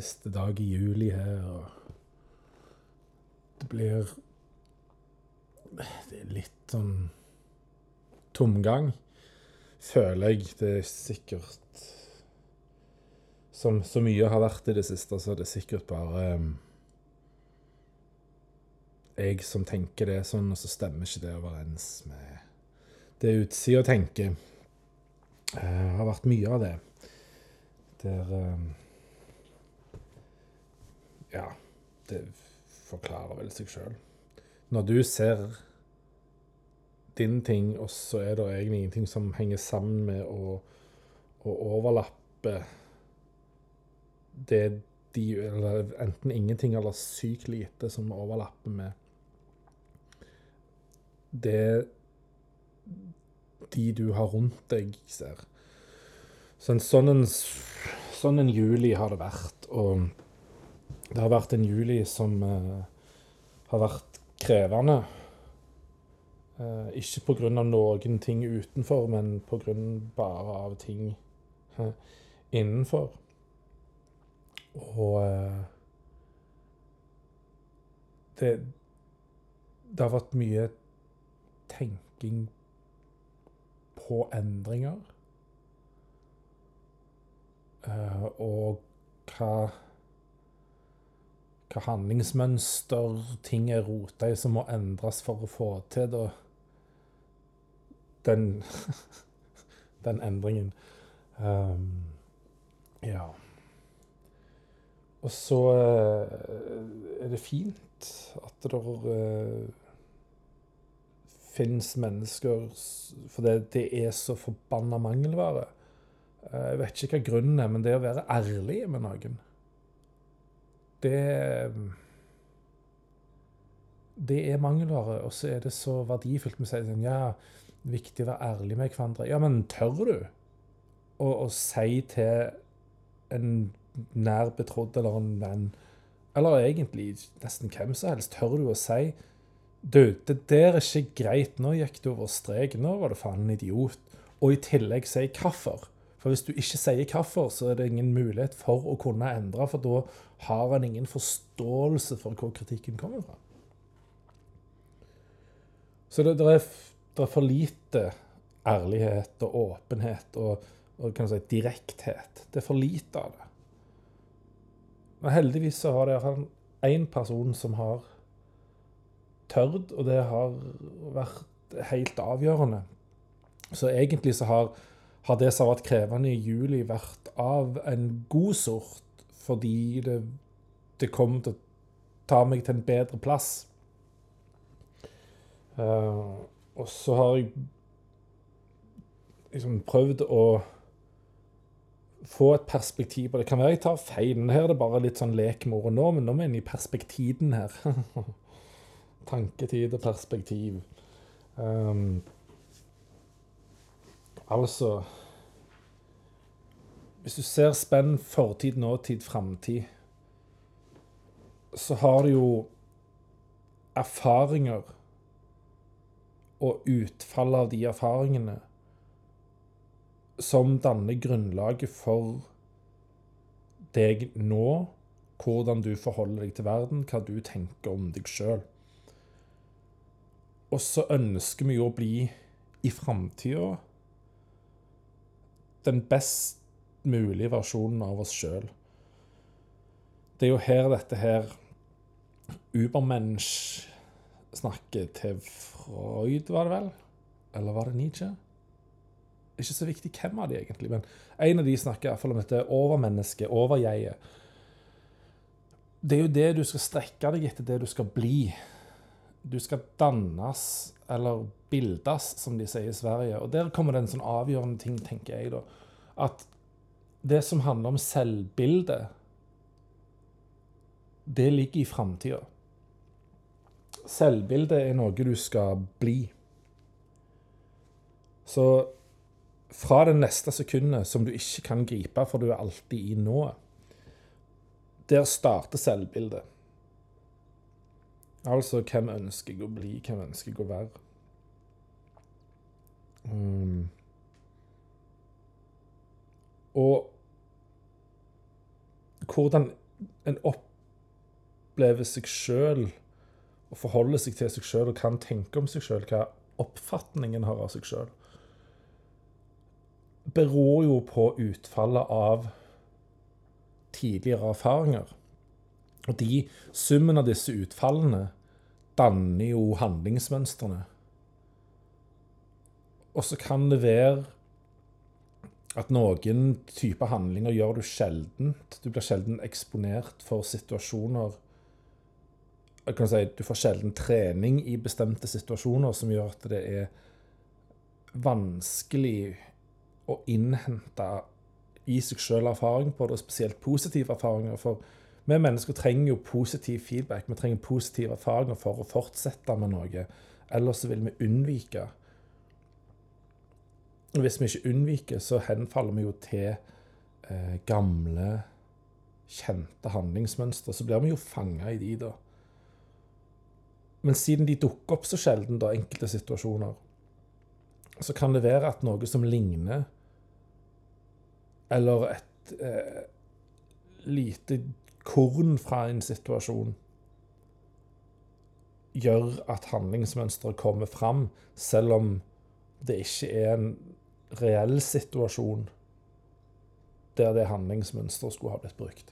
eh, siste dag i juli her, og det blir Det er litt sånn tomgang, føler jeg. Det er sikkert Som så mye har vært i det siste, så er det sikkert bare eh, jeg som tenker det sånn, og så stemmer ikke det overens med det utsida tenker. Det uh, har vært mye av det. Der Ja, det forklarer vel seg sjøl. Når du ser din ting, og så er det egentlig ingenting som henger sammen med å, å overlappe det de Eller enten ingenting eller sykt lite som overlapper med det de du har rundt deg, ser. Så en sånn en, sånn en juli har det vært. Og det har vært en juli som uh, har vært krevende. Uh, ikke pga. noen ting utenfor, men pga. bare av ting uh, innenfor. Og det, det har vært mye tenking på endringer. Og hva hva handlingsmønster ting er rota i som må endres for å få til da, den, den endringen. Um, ja. Og så uh, er det fint at det uh, fins mennesker For det, det er så forbanna mangelvare. Eh, jeg vet ikke hva grunnen er, men det å være ærlig med noen Det Det er mangelvare, og så er det så verdifullt med seg, si sånn Ja, viktig å være ærlig med hverandre. Ja, men tør du å, å si til en nær betrodd eller en venn, eller egentlig nesten hvem som helst, tør du å si du, det der er ikke greit. Nå gikk du over streken. Nå var du faen en idiot. Og i tillegg si hvorfor. For hvis du ikke sier hvorfor, så er det ingen mulighet for å kunne endre, for da har en ingen forståelse for hvor kritikken kommer fra. Så det, det, er, det er, for lite ærlighet og åpenhet og, og si, direkthet. Det er for lite av det. Men heldigvis så har det én person som har tørt, og det har vært helt avgjørende. Så egentlig så har, har det som har vært krevende i juli, vært av en god sort, fordi det, det kom til å ta meg til en bedre plass. Uh, og så har jeg liksom prøvd å få et perspektiv på det. kan være jeg tar feil. Her er det bare litt sånn lek med ordet nå, men nå er vi inne i perspektiden her. tanketid og perspektiv. Um, altså Hvis du ser spenn fortid, nåtid, framtid, så har du jo erfaringer og utfall av de erfaringene som danner grunnlaget for deg nå, hvordan du forholder deg til verden, hva du tenker om deg sjøl. Og så ønsker vi jo å bli i framtida den best mulige versjonen av oss sjøl. Det er jo her dette her Ubermensch-snakket til Freud, var det vel? Eller var det Nietzsche? Ikke så viktig hvem av de egentlig, men en av de snakker iallfall om dette overmennesket, overjeget. Det er jo det du skal strekke deg etter, det du skal bli du skal dannes, eller bildas, som de sier i Sverige. Og der kommer det en sånn avgjørende ting, tenker jeg, da. At det som handler om selvbildet, det ligger i framtida. Selvbildet er noe du skal bli. Så fra det neste sekundet som du ikke kan gripe, for du er alltid i nået, der starter selvbildet. Altså hvem ønsker jeg å bli, hvem ønsker jeg å være? Um, og hvordan en opplever seg sjøl og forholder seg til seg sjøl og kan tenke om seg sjøl, hva oppfatningen har av seg sjøl, beror jo på utfallet av tidligere erfaringer. Og de, summen av disse utfallene danner jo handlingsmønstrene. Og så kan det være at noen typer handlinger gjør du sjeldent. Du blir sjelden eksponert for situasjoner jeg kan si, Du får sjelden trening i bestemte situasjoner som gjør at det er vanskelig å innhente i seg sjøl erfaring på det, spesielt positive erfaringer. For vi mennesker trenger jo positiv feedback. Vi trenger positive erfaringer for å fortsette med noe. Ellers vil vi unnvike. Hvis vi ikke unnviker, så henfaller vi jo til eh, gamle, kjente handlingsmønstre. Så blir vi jo fanga i de, da. Men siden de dukker opp så sjelden, da, enkelte situasjoner, så kan det være at noe som ligner, eller et eh, lite korn fra en situasjon, gjør at handlingsmønsteret kommer fram, selv om det ikke er en reell situasjon der det handlingsmønsteret skulle ha blitt brukt.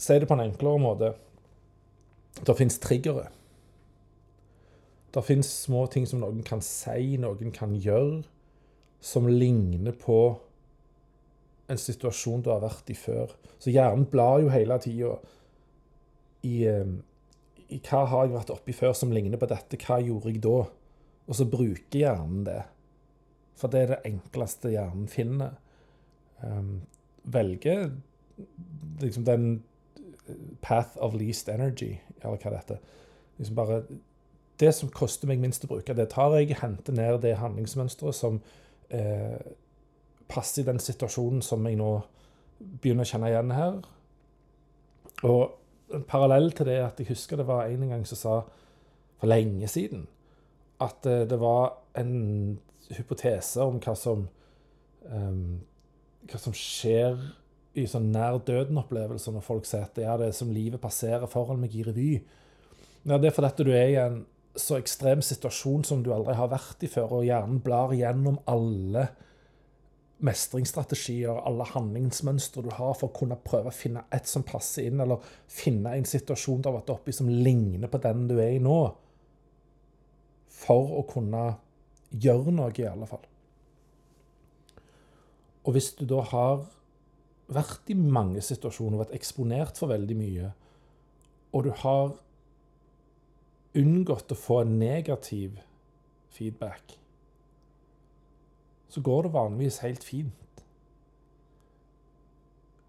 Si det på en enklere måte. Det fins triggere. Det fins små ting som noen kan si, noen kan gjøre, som ligner på en situasjon du har vært i før. Så hjernen blar jo hele tida i, eh, i, hva har jeg vært oppi før som ligner på dette, hva gjorde jeg da? Og så bruker hjernen det. For det er det enkleste hjernen finner. Um, velger liksom den path of least energy, eller hva det heter. Liksom bare Det som koster meg minst å bruke, det tar jeg, henter ned det handlingsmønsteret som eh, passer i den situasjonen som jeg nå begynner å kjenne igjen her. Og en parallell til det at jeg husker det var en gang som sa for lenge siden at eh, det var en hypotese om hva som um, hva som skjer i sånn nær døden-opplevelser når folk sier at det er det som livet passerer foran meg i revy. Ja, det er fordi du er i en så ekstrem situasjon som du aldri har vært i før, og hjernen blar gjennom alle mestringsstrategier, alle handlingsmønstre du har for å kunne prøve å finne et som passer inn, eller finne en situasjon du har vært oppe i som ligner på den du er i nå, for å kunne gjøre noe, i alle fall. Og hvis du da har vært i mange situasjoner, vært eksponert for veldig mye, og du har unngått å få en negativ feedback, så går det vanligvis helt fint.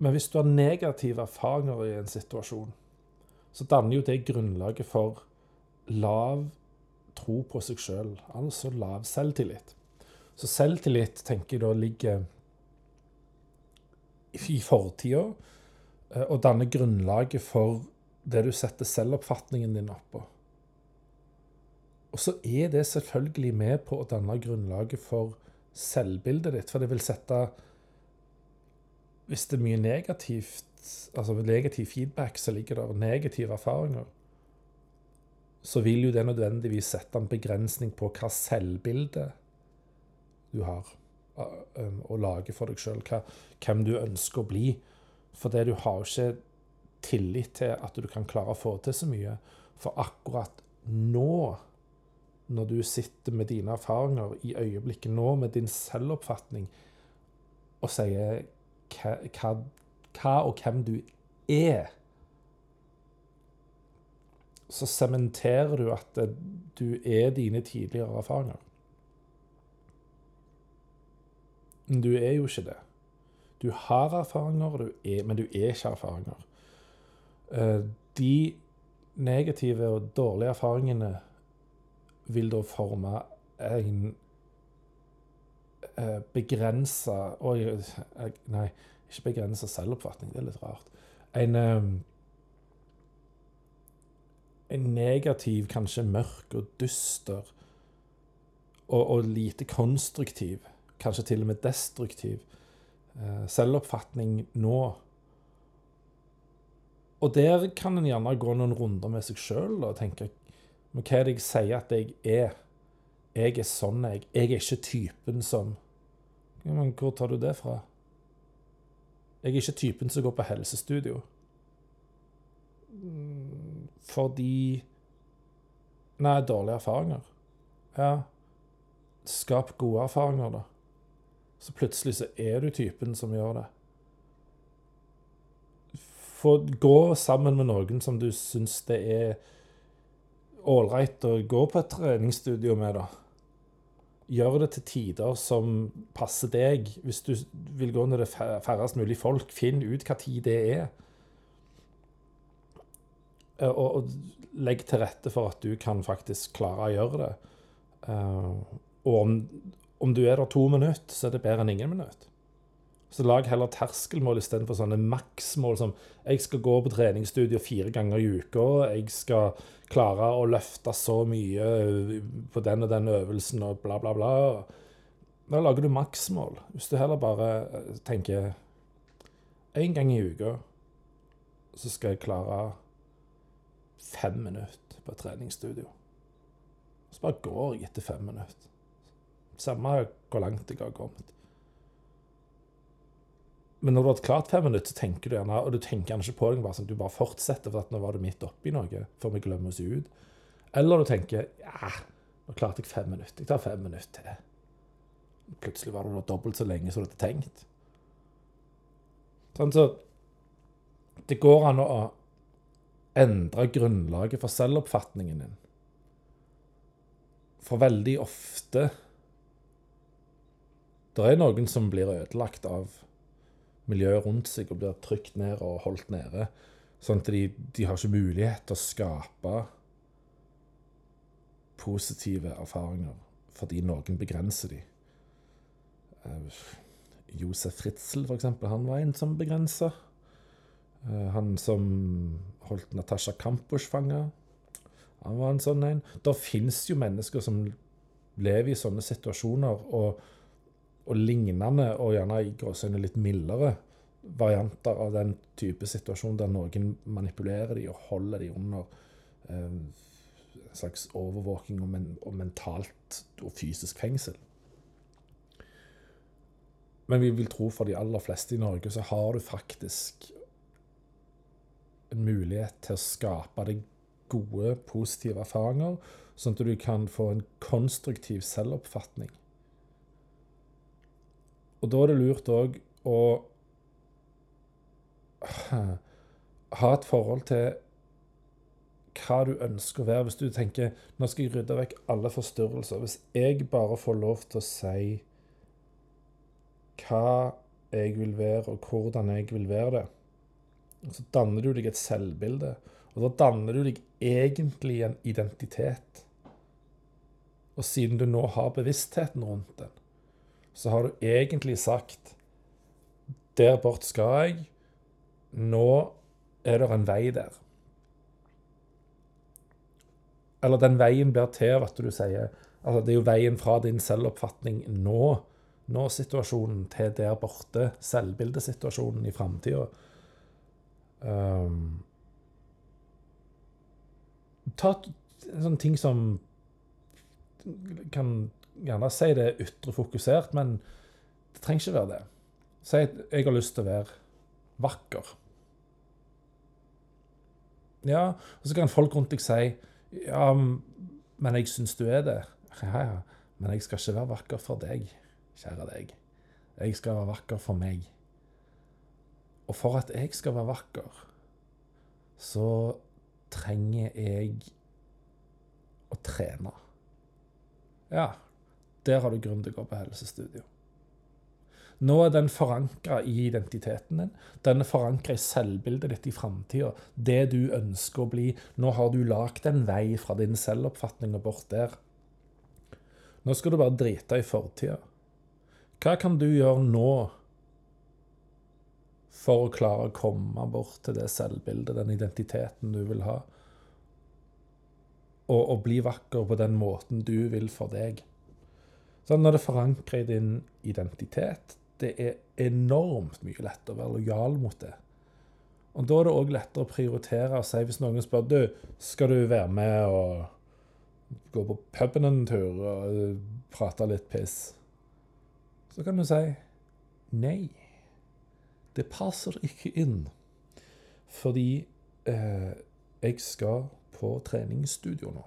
Men hvis du har negative erfaringer i en situasjon, så danner jo det grunnlaget for lav tro på seg sjøl, altså lav selvtillit. Så selvtillit tenker jeg da ligger i fortida, eh, og danner grunnlaget for det du setter selvoppfatningen din oppå. Og så er det selvfølgelig med på å danne grunnlaget for selvbildet ditt, for det vil sette Hvis det er mye negativt, altså negativ feedback, så ligger der negative erfaringer, så vil jo det nødvendigvis sette en begrensning på hva selvbildet du har å lage for deg sjøl, hvem du ønsker å bli. For det du har ikke tillit til at du kan klare å få til så mye. For akkurat nå, når du sitter med dine erfaringer i øyeblikket nå, med din selvoppfatning, og sier hva, hva, hva og hvem du er så sementerer du at du er dine tidligere erfaringer. Men du er jo ikke det. Du har erfaringer, du er, men du er ikke erfaringer. Eh, de negative og dårlige erfaringene vil da forme en eh, begrensa Nei, ikke begrensa selvoppfatning. Det er litt rart. En, eh, en negativ, kanskje mørk og dyster og, og lite konstruktiv kanskje til og med destruktiv eh, selvoppfatning nå, og der kan en gjerne gå noen runder med seg sjøl og tenke Men hva er det jeg sier at jeg er? Jeg er sånn, jeg. Jeg er ikke typen som ja, Men hvor tar du det fra? Jeg er ikke typen som går på helsestudio. Fordi Nei, dårlige erfaringer. Ja. Skap gode erfaringer, da. Så plutselig så er du typen som gjør det. Få gå sammen med noen som du syns det er ålreit å gå på et treningsstudio med, da. Gjør det til tider som passer deg. Hvis du vil gå når det er færrest mulig folk, finn ut hva tid det er. Eh, og, og legg til rette for at du kan faktisk klare å gjøre det. Uh, og om, om, du er der to minutter, så er det bedre enn ingen minutter. Så lag heller terskelmål istedenfor sånne maksmål som jeg skal gå på treningsstudio fire ganger i uka, jeg skal klare å løfte så mye på den og den øvelsen og bla, bla, bla. Da lager du maksmål. Hvis du heller bare tenker én gang i uka så skal jeg klare fem minutter på et treningsstudio. Så bare går jeg etter fem minutter. Samme hvor langt jeg har kommet. Men når du har klart fem minutter, så tenker du gjerne, og du tenker ikke på det, bare sånn, du bare fortsetter, for at nå var du midt oppi noe, før vi glemmer oss ut. Eller du tenker ja, nå klarte jeg fem minutter. Jeg tar fem minutter til. Plutselig var det dobbelt så lenge som du hadde tenkt. Sånn, så det går an å endre grunnlaget for selvoppfatningen din. For veldig ofte Det er noen som blir ødelagt av miljøet rundt seg og blir trykt ned og holdt nede. Sånn at de, de har ikke mulighet til å skape positive erfaringer fordi noen begrenser dem. Uh, Josef Fritzel, for eksempel, han var en som begrensa. Uh, han som holdt Natasha Kampusch fanga, han var en sånn en. Det fins jo mennesker som lever i sånne situasjoner, og og lignende, og gjerne i gåseøyne litt mildere varianter av den type situasjon der noen manipulerer de og holder de under eh, en slags overvåking og, men, og, mentalt og fysisk fengsel. Men vi vil tro for de aller fleste i Norge så har du faktisk en mulighet til å skape deg gode, positive erfaringer, sånn at du kan få en konstruktiv selvoppfatning. Og da er det lurt òg å ha et forhold til hva du ønsker å være. Hvis du tenker nå skal jeg rydde vekk alle forstyrrelser. Hvis jeg bare får lov til å si hva jeg vil være, og hvordan jeg vil være det, så danner du deg et selvbilde. Og da danner du deg egentlig en identitet. Og siden du nå har bevisstheten rundt den, så har du egentlig sagt Der bort skal jeg. Nå er det en vei der. Eller den veien blir til av at du sier altså Det er jo veien fra din selvoppfatning nå, nå-situasjonen, til der borte, selvbildesituasjonen i framtida. Um, ta sånne ting som kan gjerne si det er ytre fokusert, men det trenger ikke være det. Si at jeg har lyst til å være vakker. Ja, og så kan folk rundt deg si ja, men jeg syns du er det. Ja, ja, men jeg skal ikke være vakker for deg, kjære deg. Jeg skal være vakker for meg. Og for at jeg skal være vakker, så trenger jeg å trene. Ja, der har du grunn til å gå på helsestudio. Nå er den forankra i identiteten din. Den er forankra i selvbildet ditt i framtida. Det du ønsker å bli. Nå har du lagd en vei fra din selvoppfatning og bort der. Nå skal du bare drite i fortida. Hva kan du gjøre nå for å klare å komme bort til det selvbildet, den identiteten du vil ha? Og, og bli vakker på den måten du vil for deg. Så når det forankrer din identitet, det er enormt mye lett å være lojal mot det. Og da er det òg lettere å prioritere og si hvis noen spør du, skal du være med og gå på puben en tur og prate litt piss, så kan du si nei. Det passer ikke inn. Fordi eh, jeg skal på treningsstudio nå.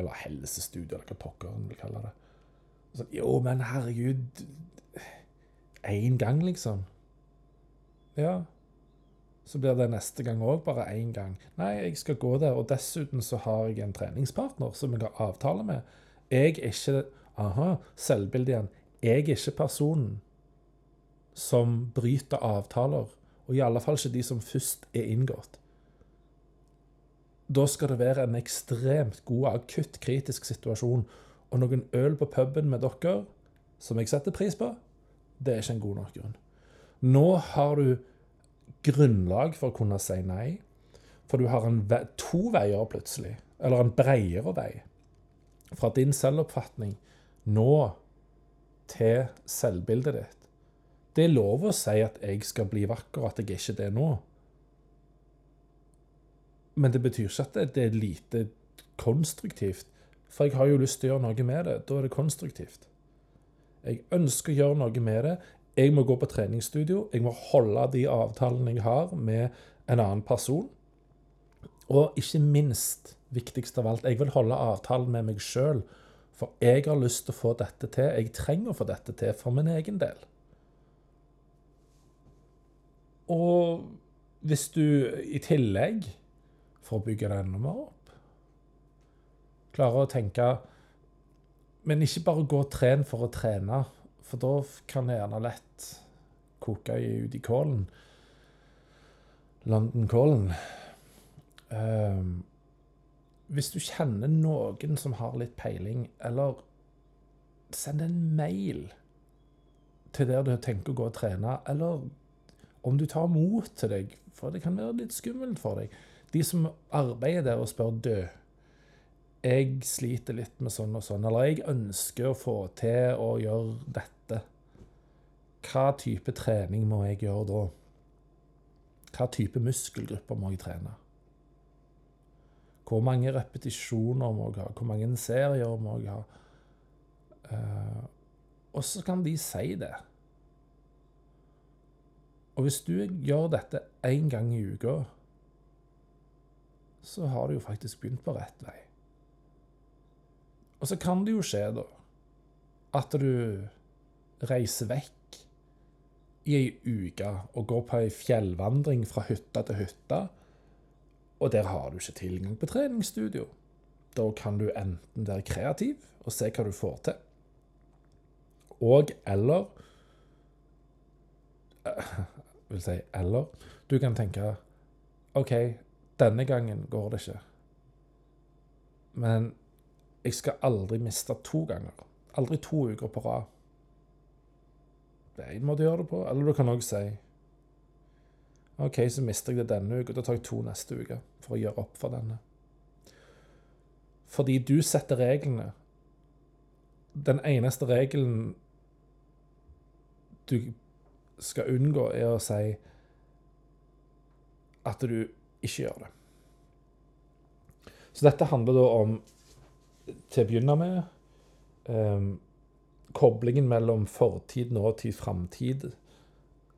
Eller helsestudio, eller hva pokker en vil kalle det. Så, jo, men herregud Én gang, liksom. Ja. Så blir det neste gang òg bare én gang. Nei, jeg skal gå der, og dessuten så har jeg en treningspartner som jeg har avtale med. Jeg er ikke Aha, selvbildet igjen. Jeg er ikke personen som bryter avtaler, og i alle fall ikke de som først er inngått. Da skal det være en ekstremt god, akutt, kritisk situasjon. Og noen øl på puben med dere, som jeg setter pris på, det er ikke en god nok grunn. Nå har du grunnlag for å kunne si nei, for du har ve to veier plutselig, eller en bredere vei, fra din selvoppfatning nå til selvbildet ditt. Det er lov å si at 'jeg skal bli vakker', at jeg ikke er det nå. Men det betyr ikke at det er lite konstruktivt. For jeg har jo lyst til å gjøre noe med det. Da er det konstruktivt. Jeg ønsker å gjøre noe med det. Jeg må gå på treningsstudio. Jeg må holde de avtalene jeg har med en annen person. Og ikke minst, viktigst av alt, jeg vil holde avtalen med meg sjøl. For jeg har lyst til å få dette til. Jeg trenger å få dette til for min egen del. Og hvis du i tillegg, for å bygge det enda mer opp, Klare å tenke Men ikke bare gå og tren for å trene, for da kan det gjerne lett koke ut i kålen. London-kålen. Um, hvis du kjenner noen som har litt peiling, eller send en mail til der du tenker å gå og trene, eller om du tar mot til deg, for det kan være litt skummelt for deg. De som arbeider der og spør død jeg sliter litt med sånn og sånn, eller jeg ønsker å få til å gjøre dette. Hva type trening må jeg gjøre da? Hva type muskelgrupper må jeg trene? Hvor mange repetisjoner må jeg ha? Hvor mange serier må jeg ha? Uh, og så kan de si det. Og hvis du gjør dette én gang i uka, så har du jo faktisk begynt på rett vei. Og så kan det jo skje, da, at du reiser vekk i ei uke og går på ei fjellvandring fra hytte til hytte, og der har du ikke tilgang på treningsstudio. Da kan du enten være kreativ og se hva du får til, og eller vil si eller. Du kan tenke OK, denne gangen går det ikke. Men jeg skal aldri miste to ganger. Aldri to uker på rad. Det er én måte å gjøre det på. Eller du kan òg si OK, så mister jeg det denne uka. Da tar jeg to neste uke for å gjøre opp for denne. Fordi du setter reglene. Den eneste regelen du skal unngå, er å si at du ikke gjør det. Så dette handler da om, til å begynne med, um, koblingen mellom fortid, nåtid, framtid.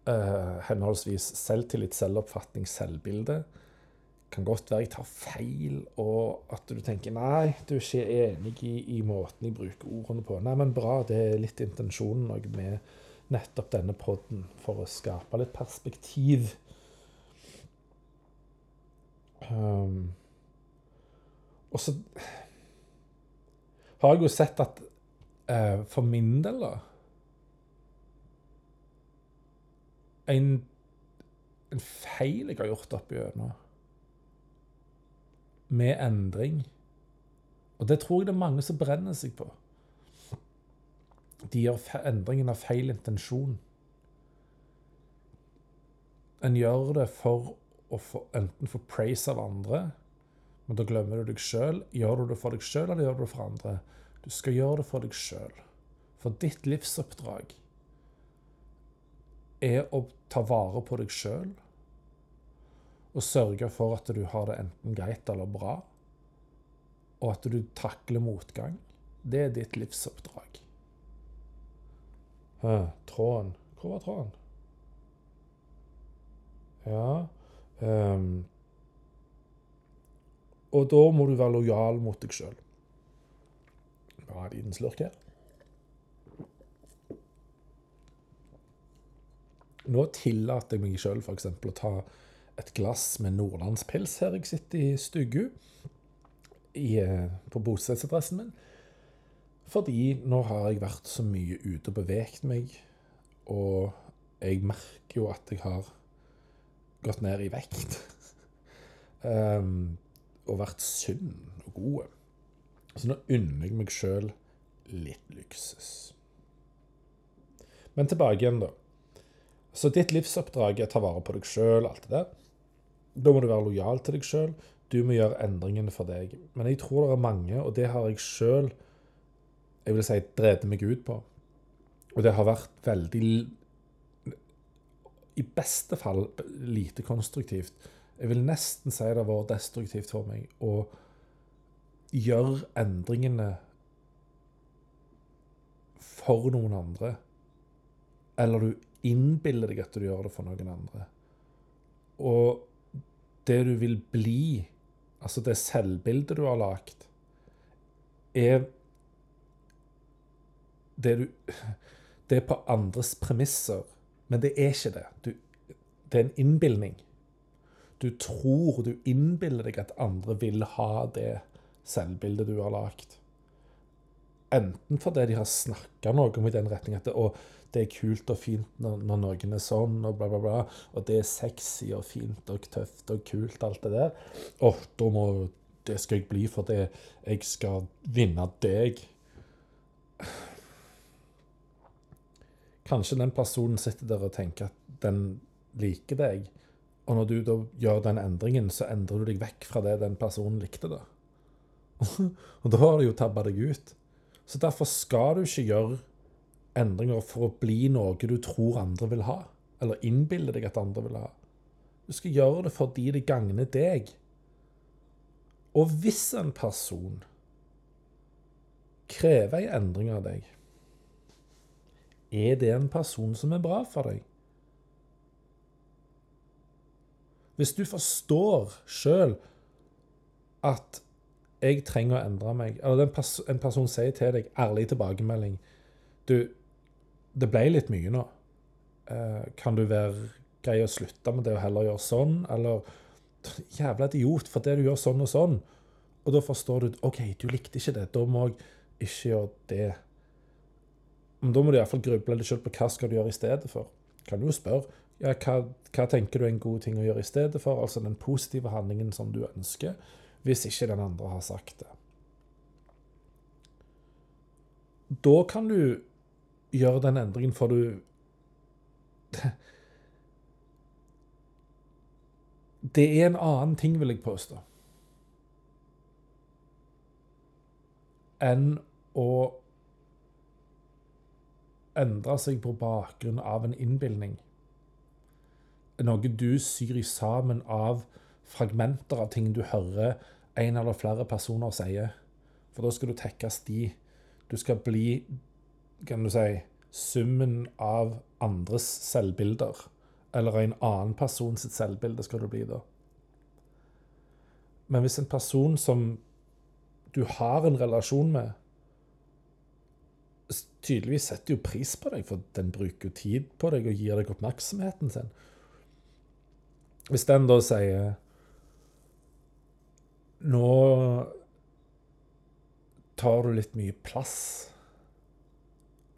Uh, henholdsvis selvtillit, selvoppfatning, selvbilde. Kan godt være jeg tar feil, og at du tenker nei, du er ikke enig i, i måten jeg bruker ordene på. Nei, men bra, det er litt intensjonen med nettopp denne podden for å skape litt perspektiv. Um, og så har jeg jo sett at uh, for min del, da en, en feil jeg har gjort opp gjennom med endring Og det tror jeg det er mange som brenner seg på de gjør endringen av feil intensjon. En gjør det for å få, enten få praise av andre, men da glemmer du deg sjøl. Gjør du det for deg sjøl, eller gjør du det for andre? Du skal gjøre det for deg sjøl. For ditt livsoppdrag er å ta vare på deg sjøl og sørge for at du har det enten greit eller bra, og at du takler motgang, det er ditt livsoppdrag. Hæ, tråden Hvor var tråden? Ja um, Og da må du være lojal mot deg sjøl. Bare en liten slurk her. Nå tillater jeg meg sjøl f.eks. å ta et glass med nordlandspils her jeg sitter i stugu eh, på bostedsadressen min. Fordi nå har jeg vært så mye ute og beveget meg, og jeg merker jo at jeg har gått ned i vekt. um, og vært sunn og god. Så nå unner jeg meg sjøl litt luksus. Men tilbake igjen, da. Så ditt livsoppdrag er å ta vare på deg sjøl, alt det der. Da må du være lojal til deg sjøl. Du må gjøre endringene for deg. Men jeg tror det er mange, og det har jeg sjøl jeg vil si, drevet meg ut på. Og det har vært veldig I beste fall lite konstruktivt. Jeg vil nesten si det vært destruktivt for meg å gjøre endringene for noen andre. Eller du innbiller deg at du gjør det for noen andre. Og det du vil bli, altså det selvbildet du har lagd, er det du Det er på andres premisser, men det er ikke det. Du, det er en innbilning. Du tror, du innbiller deg at andre vil ha det selvbildet du har lagd. Enten fordi de har snakka noe om i den retning at det, og det er kult og fint når, når, noen er sånn, og bla, bla, bla. Og det er sexy og fint og tøft og kult, alt det der. Å, da må Det skal jeg bli fordi jeg skal vinne deg. Kanskje den personen sitter der og tenker at den liker deg. Og når du da gjør den endringen, så endrer du deg vekk fra det den personen likte. da. og da har du jo tabba deg ut. Så derfor skal du ikke gjøre endringer for å bli noe du tror andre vil ha, eller innbiller deg at andre vil ha. Du skal gjøre det fordi det gagner deg. Og hvis en person krever en endring av deg, er det en person som er bra for deg? Hvis du forstår sjøl at jeg trenger å endre meg, eller en person sier til deg ærlig tilbakemelding Du, det ble litt mye nå. Eh, kan du være grei å slutte med det og heller gjøre sånn, eller Jævla idiot, for det du gjør sånn og sånn. Og da forstår du OK, du likte ikke det. Da må jeg ikke gjøre det. Men da må du iallfall gruble deg sjøl på hva skal du gjøre i stedet for. Kan du jo spørre ja, hva, hva, tenker du er en god ting å gjøre i stedet for? Altså den positive handlingen som du ønsker, hvis ikke den andre har sagt det. Da kan du gjøre den endringen, for du Det er en annen ting, vil jeg påstå, enn å endre seg på bakgrunn av en innbilning. Noe du syr i sammen av fragmenter av ting du hører en eller flere personer sier. For da skal du tekkes de. Du skal bli kan du si, summen av andres selvbilder. Eller en annen person sitt selvbilde skal du bli da. Men hvis en person som du har en relasjon med, tydeligvis setter jo pris på deg, for den bruker jo tid på deg og gir deg oppmerksomheten sin Hvis den da sier Nå tar du litt mye plass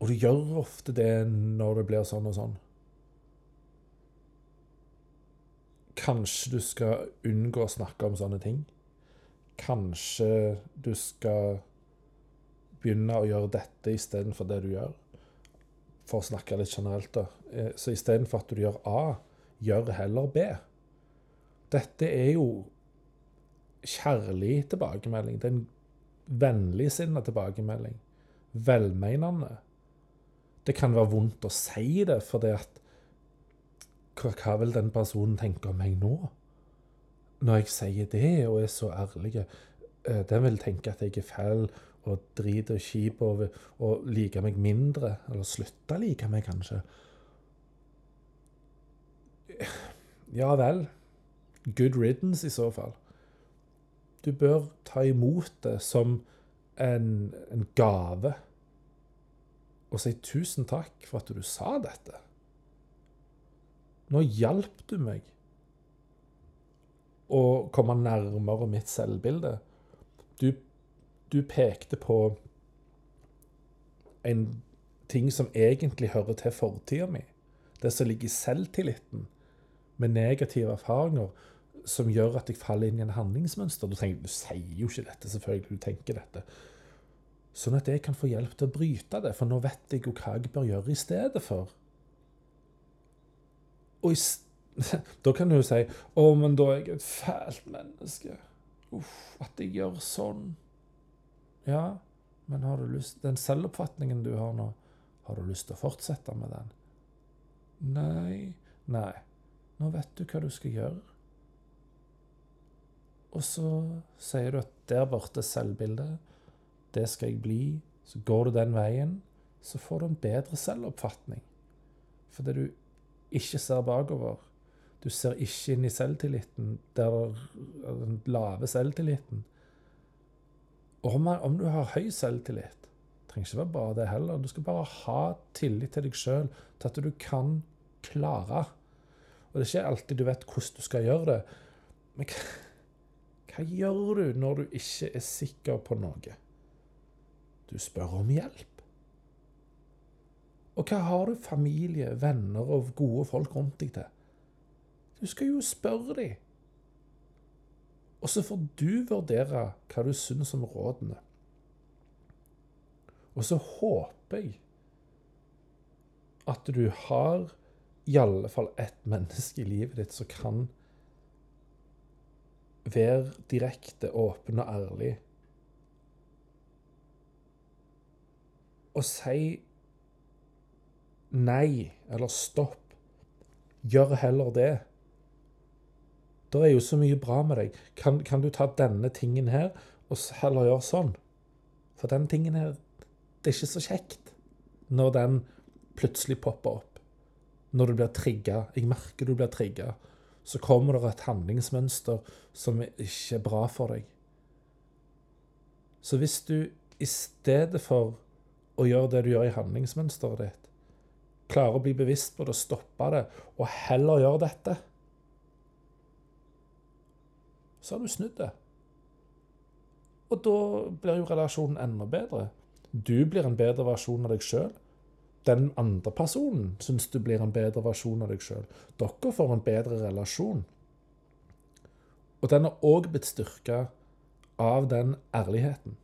og du gjør ofte det når det blir sånn og sånn. Kanskje du skal unngå å snakke om sånne ting. Kanskje du skal begynne å gjøre dette istedenfor det du gjør. For å snakke litt generelt, da. Eh, så istedenfor at du gjør A, gjør heller B. Dette er jo kjærlig tilbakemelding. Det er en vennligsinna tilbakemelding. Velmenende. Det kan være vondt å si det, for at hva, vil den personen tenke om meg nå? når jeg sier det og er så ærlig, eh, den vil tenke at jeg er fæl og drit og kjipe og, og like meg mindre. Eller slutte å like meg, kanskje. Ja vel. Good riddance, i så fall. Du bør ta imot det som en, en gave og si tusen takk for at du sa dette. Nå hjalp du meg å komme nærmere mitt selvbilde. Du, du pekte på en ting som egentlig hører til fortida mi. Det som ligger i selvtilliten, med negative erfaringer, som gjør at jeg faller inn i en handlingsmønster. Du, tenker, du sier jo ikke dette, selvfølgelig, du tenker dette. Sånn at jeg kan få hjelp til å bryte det, for nå vet jeg jo hva jeg bør gjøre i stedet for. Og i, da kan du jo si 'Å, men da er jeg et fælt menneske'. Uff, at jeg gjør sånn. Ja, men har du lyst Den selvoppfatningen du har nå, har du lyst til å fortsette med den? Nei. Nei. Nå vet du hva du skal gjøre. Og så sier du at der borte er selvbildet det skal jeg bli. Så går du den veien, så får du en bedre selvoppfatning. Fordi du ikke ser bakover. Du ser ikke inn i selvtilliten, der den lave selvtilliten. Og om, om du har høy selvtillit, trenger ikke være bare det heller. Du skal bare ha tillit til deg sjøl, til at du kan klare. Og det er ikke alltid du vet hvordan du skal gjøre det. Men hva, hva gjør du når du ikke er sikker på noe? Du spør om hjelp. Og hva har du familie, venner og gode folk rundt deg til? Du skal jo spørre dem. Og så får du vurdere hva du syns om rådene. Og så håper jeg at du har i alle fall ett menneske i livet ditt som kan være direkte, åpen og ærlig Og si nei eller stopp. Gjør heller det. Det er jo så mye bra med deg. Kan, kan, du ta denne tingen her og heller gjøre sånn? For den tingen her, det er ikke så kjekt når den plutselig popper opp. Når du blir trigga. Jeg merker du blir trigga. Så kommer det et handlingsmønster som ikke er bra for deg. Så hvis du i stedet for å gjøre det du gjør i handlingsmønsteret ditt. Klarer å bli bevisst på det stoppe det, og heller gjøre dette. Så har du snudd det. Og da blir jo relasjonen enda bedre. Du blir en bedre versjon av deg sjøl. Den andre personen syns du blir en bedre versjon av deg sjøl. Dere får en bedre relasjon. Og den har òg blitt styrka av den ærligheten.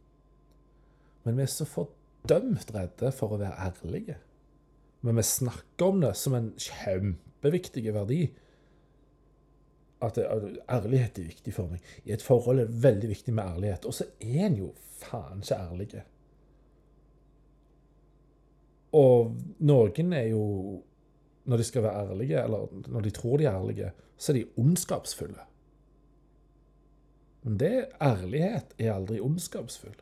Men vi er så fordømt redde for å være ærlige. Men vi snakker om det som en kjempeviktig verdi. At ærlighet er viktig for meg. I et forhold er det veldig viktig med ærlighet. Og så er en jo faen ikke ærlige. Og noen er jo Når de skal være ærlige, eller når de tror de er ærlige, så er de ondskapsfulle. Men det ærlighet er aldri ondskapsfull.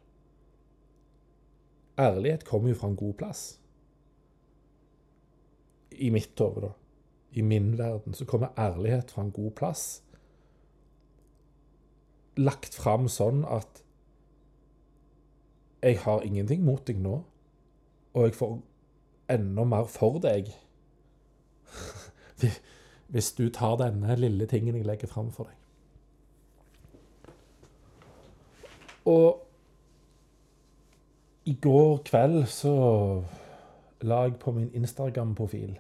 Ærlighet kommer jo fra en god plass. I mitt hode, da. I min verden så kommer ærlighet fra en god plass. Lagt fram sånn at jeg har ingenting mot deg nå, og jeg får enda mer for deg hvis du tar denne lille tingen jeg legger fram for deg. Og i går kveld så la jeg på min Instagram-profil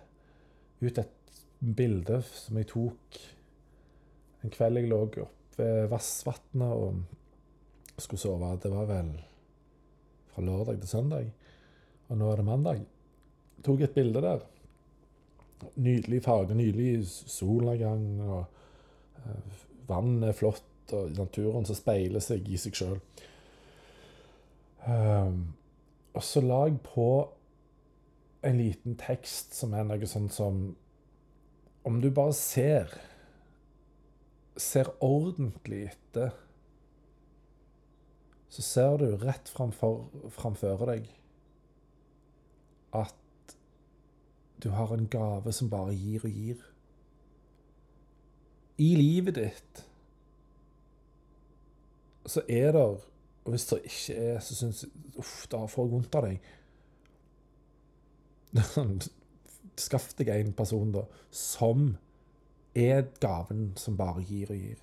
ut et bilde som jeg tok en kveld jeg lå oppe ved Vassvatnet og skulle sove. Det var vel fra lørdag til søndag, og nå er det mandag. Jeg tok et bilde der. Nydelig farge, nydelig solnedgang, og uh, vannet er flott, og naturen som speiler seg i seg sjøl. Um, og så la jeg på en liten tekst som er noe sånn som Om du bare ser ser ordentlig etter, så ser du rett framfor, framfor deg at du har en gave som bare gir og gir. I livet ditt så er det Og hvis det ikke er, så syns jeg Uff, da får jeg vondt av deg. Skaff deg en person, da, som er gaven som bare gir og gir.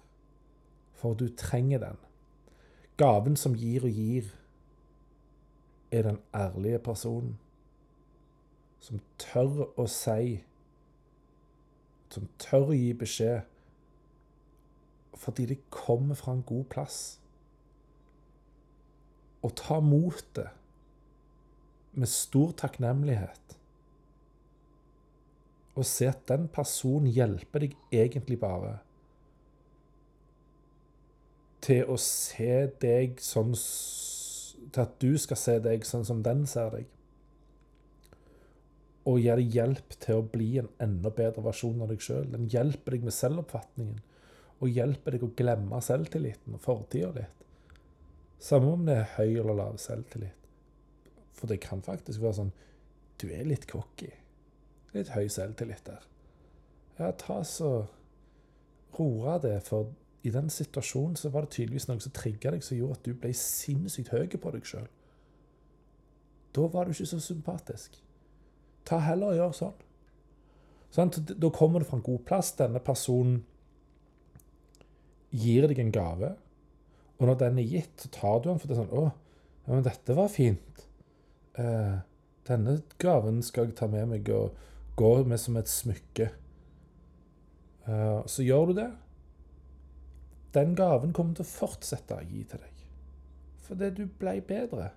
For du trenger den. Gaven som gir og gir, er den ærlige personen. Som tør å si, som tør å gi beskjed, fordi det kommer fra en god plass. Å ta motet med stor takknemlighet og se at den personen hjelper deg egentlig bare til å se deg sånn Til at du skal se deg sånn som den ser deg. Og gir deg hjelp til å bli en enda bedre versjon av deg sjøl. Den hjelper deg med selvoppfatningen. Og hjelper deg å glemme selvtilliten og fortida litt. Samme om det er høy eller lav selvtillit. For det kan faktisk være sånn Du er litt cocky litt høy selvtillit der. Ja, ta så roe det, for i den situasjonen så var det tydeligvis noe som trigga deg, som gjorde at du ble sinnssykt høy på deg sjøl. Da var du ikke så sympatisk. Ta heller og gjør sånn. sånn. Da kommer du fra en god plass. Denne personen gir deg en gave. Og når den er gitt, så tar du den, for det er sånn Å, ja, men dette var fint. Eh, denne gaven skal jeg ta med meg og går med som et smykke. Uh, så gjør du det. Den gaven kommer til å fortsette å gi til deg. Fordi du ble bedre.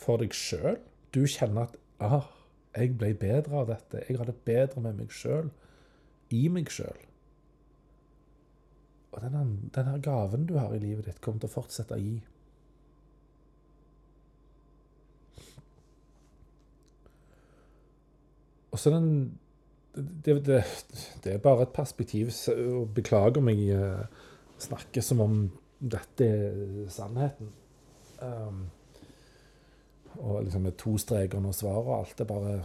For deg sjøl. Du kjenner at ah, jeg ble bedre av dette. Jeg har det bedre med meg sjøl. I meg sjøl. Og denne, denne gaven du har i livet ditt, kommer til å fortsette å gi. Og så den det, det, det, er bare et perspektiv. og Beklager om jeg uh, snakker som om dette er sannheten. Um, og liksom med to streker under svaret og alt. Det er bare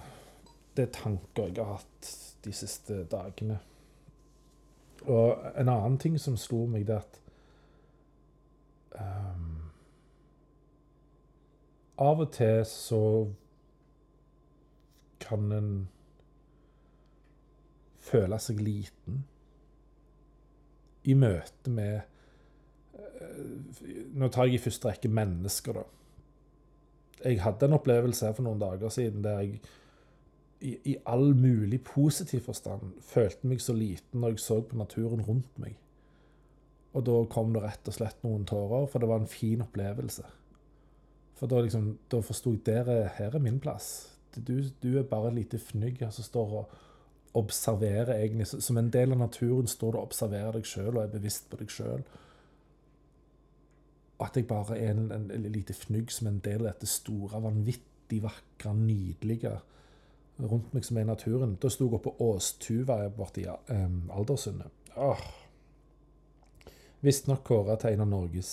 Det er tanker jeg har hatt de siste dagene. Og en annen ting som slo meg, det at um, Av og til så kan en føle seg liten i møte med eh, Nå tar jeg i første rekke mennesker, da. Jeg hadde en opplevelse her for noen dager siden der jeg i, i all mulig positiv forstand følte meg så liten når jeg så på naturen rundt meg. Og da kom det rett og slett noen tårer, for det var en fin opplevelse. For da, liksom, da forsto jeg at her er min plass. Du, du er bare et lite fnygg som står og observerer egentlig Som en del av naturen står du og observerer deg sjøl og er bevisst på deg sjøl. At jeg bare er en, en, en lite fnugg som en del av dette store, vanvittig vakre, nydelige rundt meg som er i naturen. Da sto jeg oppe på Åstuva borti um, Aldersundet. Åh. Visstnok kåra til en av Norges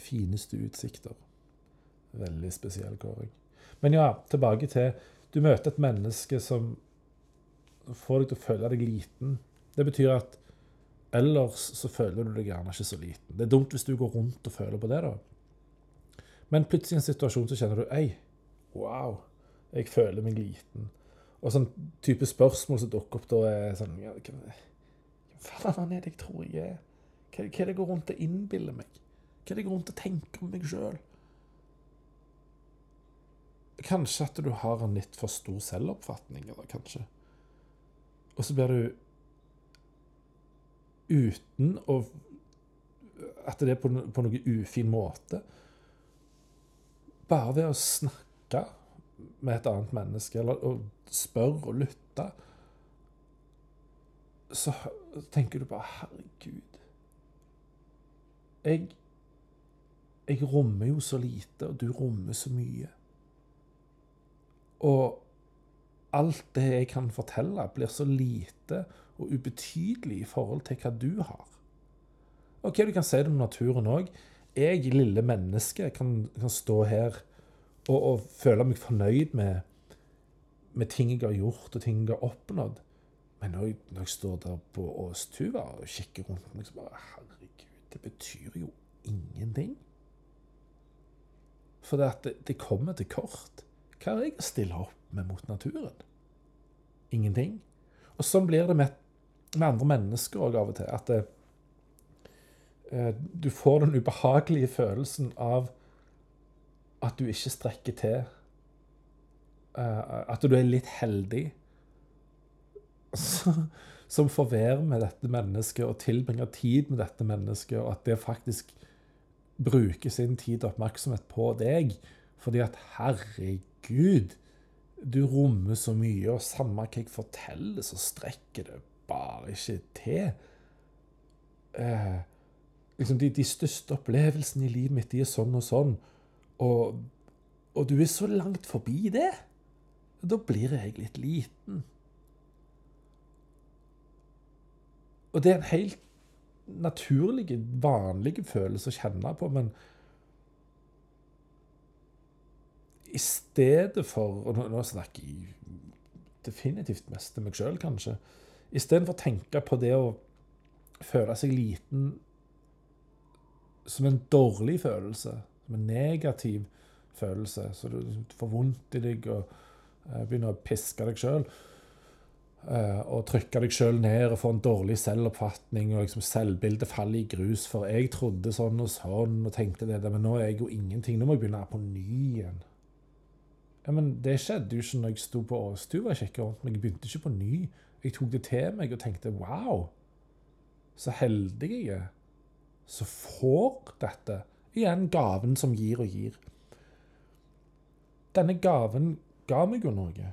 fineste utsikter. Veldig spesiell kåring. Men ja, tilbake til Du møter et menneske som får deg til å føle deg liten. Det betyr at ellers så føler du deg gjerne ikke så liten. Det er dumt hvis du går rundt og føler på det, da. Men plutselig i en situasjon så kjenner du Ei, wow, jeg føler meg liten. Og sånn type spørsmål som dukker opp da, er sånn ja, Hva faen er det jeg tror jeg er? Hva, hva er det jeg går rundt og innbiller meg? Hva er det jeg går rundt og tenker om meg sjøl? Kanskje at du har en litt for stor selvoppfatning, eller kanskje og så blir du uten å At det er på, på noe ufin måte. Bare ved å snakke med et annet menneske, eller å spørre og lytte, så tenker du bare Herregud. Jeg, jeg rommer jo så lite, og du rommer så mye. Og alt det jeg kan fortelle, blir så lite og ubetydelig i forhold til hva du har. Ok, du kan si det om naturen òg. Jeg, lille menneske, kan, kan stå her og, og, føle meg fornøyd med, med ting jeg har gjort, og ting jeg har oppnådd. Men når jeg, når jeg står der på Åstuva og kikker rundt meg, så bare Herregud, det betyr jo ingenting. For det, det, kommer til kort. Hva er jeg å stille opp med mot naturen? Ingenting. Og sånn blir det med, med andre mennesker òg av og til. At det, eh, du får den ubehagelige følelsen av at du ikke strekker til. Eh, at du er litt heldig som får være med dette mennesket og tilbringe tid med dette mennesket, og at det faktisk bruker sin tid og oppmerksomhet på deg. Fordi at herregud, du rommer så mye, og samme hva jeg forteller, så strekker det bare ikke til. Eh, liksom de, de, største opplevelsene i livet mitt, de er sånn og sånn. Og, og du er så langt forbi det. Da blir jeg litt liten. Og det er en helt naturlig, vanlig følelse å kjenne på, men i stedet for Og nå snakker jeg definitivt mest til meg sjøl, kanskje. Istedenfor å tenke på det å føle seg liten som en dårlig følelse, som en negativ følelse, så du får vondt i deg og eh, begynner å piske deg sjøl, Uh, og trykke deg sjøl ned og få en dårlig selvoppfatning og liksom selvbildet faller i grus. For jeg trodde sånn og sånn og tenkte det, men nå er jeg jo ingenting. Nå må jeg begynne på ny igjen. Ja, Men det skjedde jo ikke når jeg sto på Åstua og sjekka rundt meg. Jeg begynte ikke på ny. Jeg tok det til meg og tenkte wow, så heldig jeg er. Så får dette. Igjen gaven som gir og gir. Denne gaven ga meg jo noe.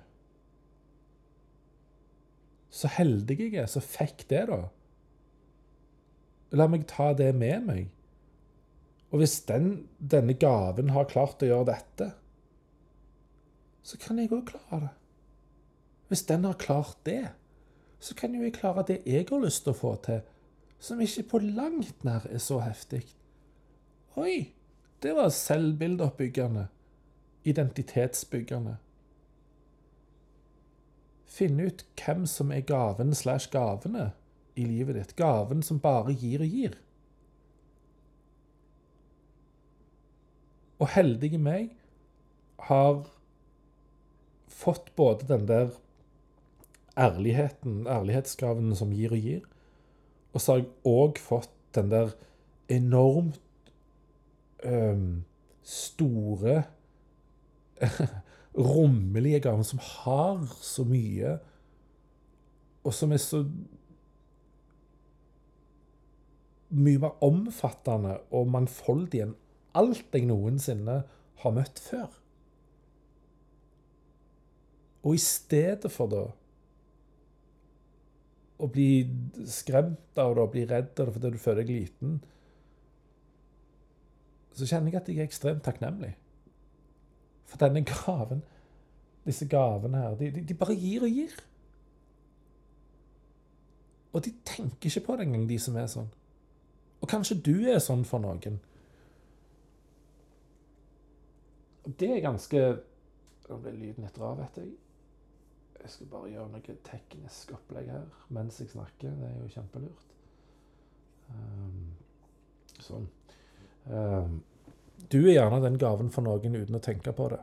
Så heldig jeg er som fikk det, da. La meg ta det med meg. Og hvis den, denne gaven har klart å gjøre dette, så kan jeg òg klare det. Hvis den har klart det, så kan jo jeg klare det jeg har lyst til å få til, som ikke på langt nær er så heftig. Oi, det var selvbildeoppbyggende. Identitetsbyggende finne ut hvem som er gaven slash gavene i livet ditt. Gaven som bare gir og gir. Og heldige meg har fått både den der ærligheten, ærlighetsgaven som gir og gir, og så har jeg òg fått den der enormt um, store rommelige gaven, som har så mye, og som er så mye mer omfattende og mangfoldig enn alt jeg noensinne har møtt før. Og i stedet for da å bli skremt av det og bli redd av det fordi du føler deg liten, så kjenner jeg at jeg er ekstremt takknemlig. For denne gaven, disse gavene her, de, de, bare gir og gir. Og de tenker ikke på det engang, de som er sånn. Og kanskje du er sånn for noen. Det er ganske Nå ble lyden litt rar, vet jeg. Jeg skal bare gjøre noe teknisk opplegg her mens jeg snakker. Det er jo kjempelurt. Um, sånn. Um, du er gjerne den gaven for noen uten å tenke på det.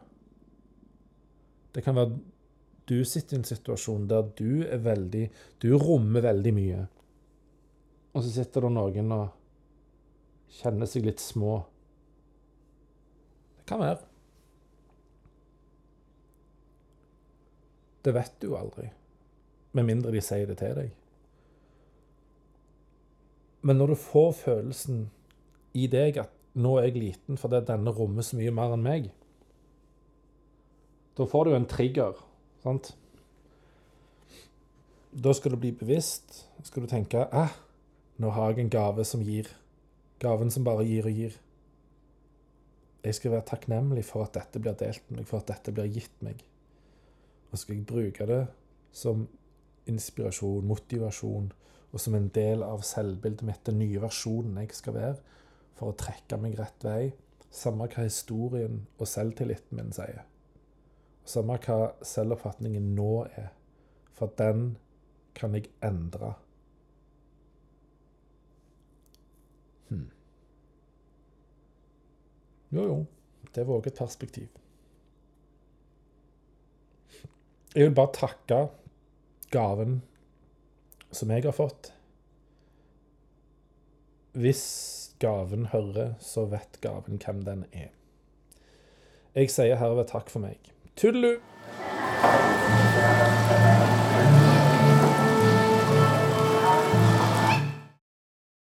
Det kan være du sitter i en situasjon der du er veldig Du rommer veldig mye. Og så sitter det noen og kjenner seg litt små. Det kan være. Det vet du aldri. Med mindre de sier det til deg. Men når du får følelsen i deg at nå er jeg liten fordi denne rommer så mye mer enn meg. Da får du en trigger, sant? Da skal du bli bevisst. Skal du tenke eh, nå har jeg en gave som gir. Gaven som bare gir og gir. Jeg skal være takknemlig for at dette blir delt med meg, for at dette blir gitt meg. Og skal jeg bruke det som inspirasjon, motivasjon, og som en del av selvbildet mitt, den nye versjonen jeg skal være, for å trekke meg rett vei. Samme hva historien og selvtilliten min sier. Samme hva selvoppfatningen nå er. For den kan jeg endre. Hmm. Jo, jo. Det var òg et perspektiv. Jeg vil bare takke gaven som jeg har fått. Hvis gaven hører, så vet gaven hvem den er. Jeg sier herved takk for meg. Tudelu!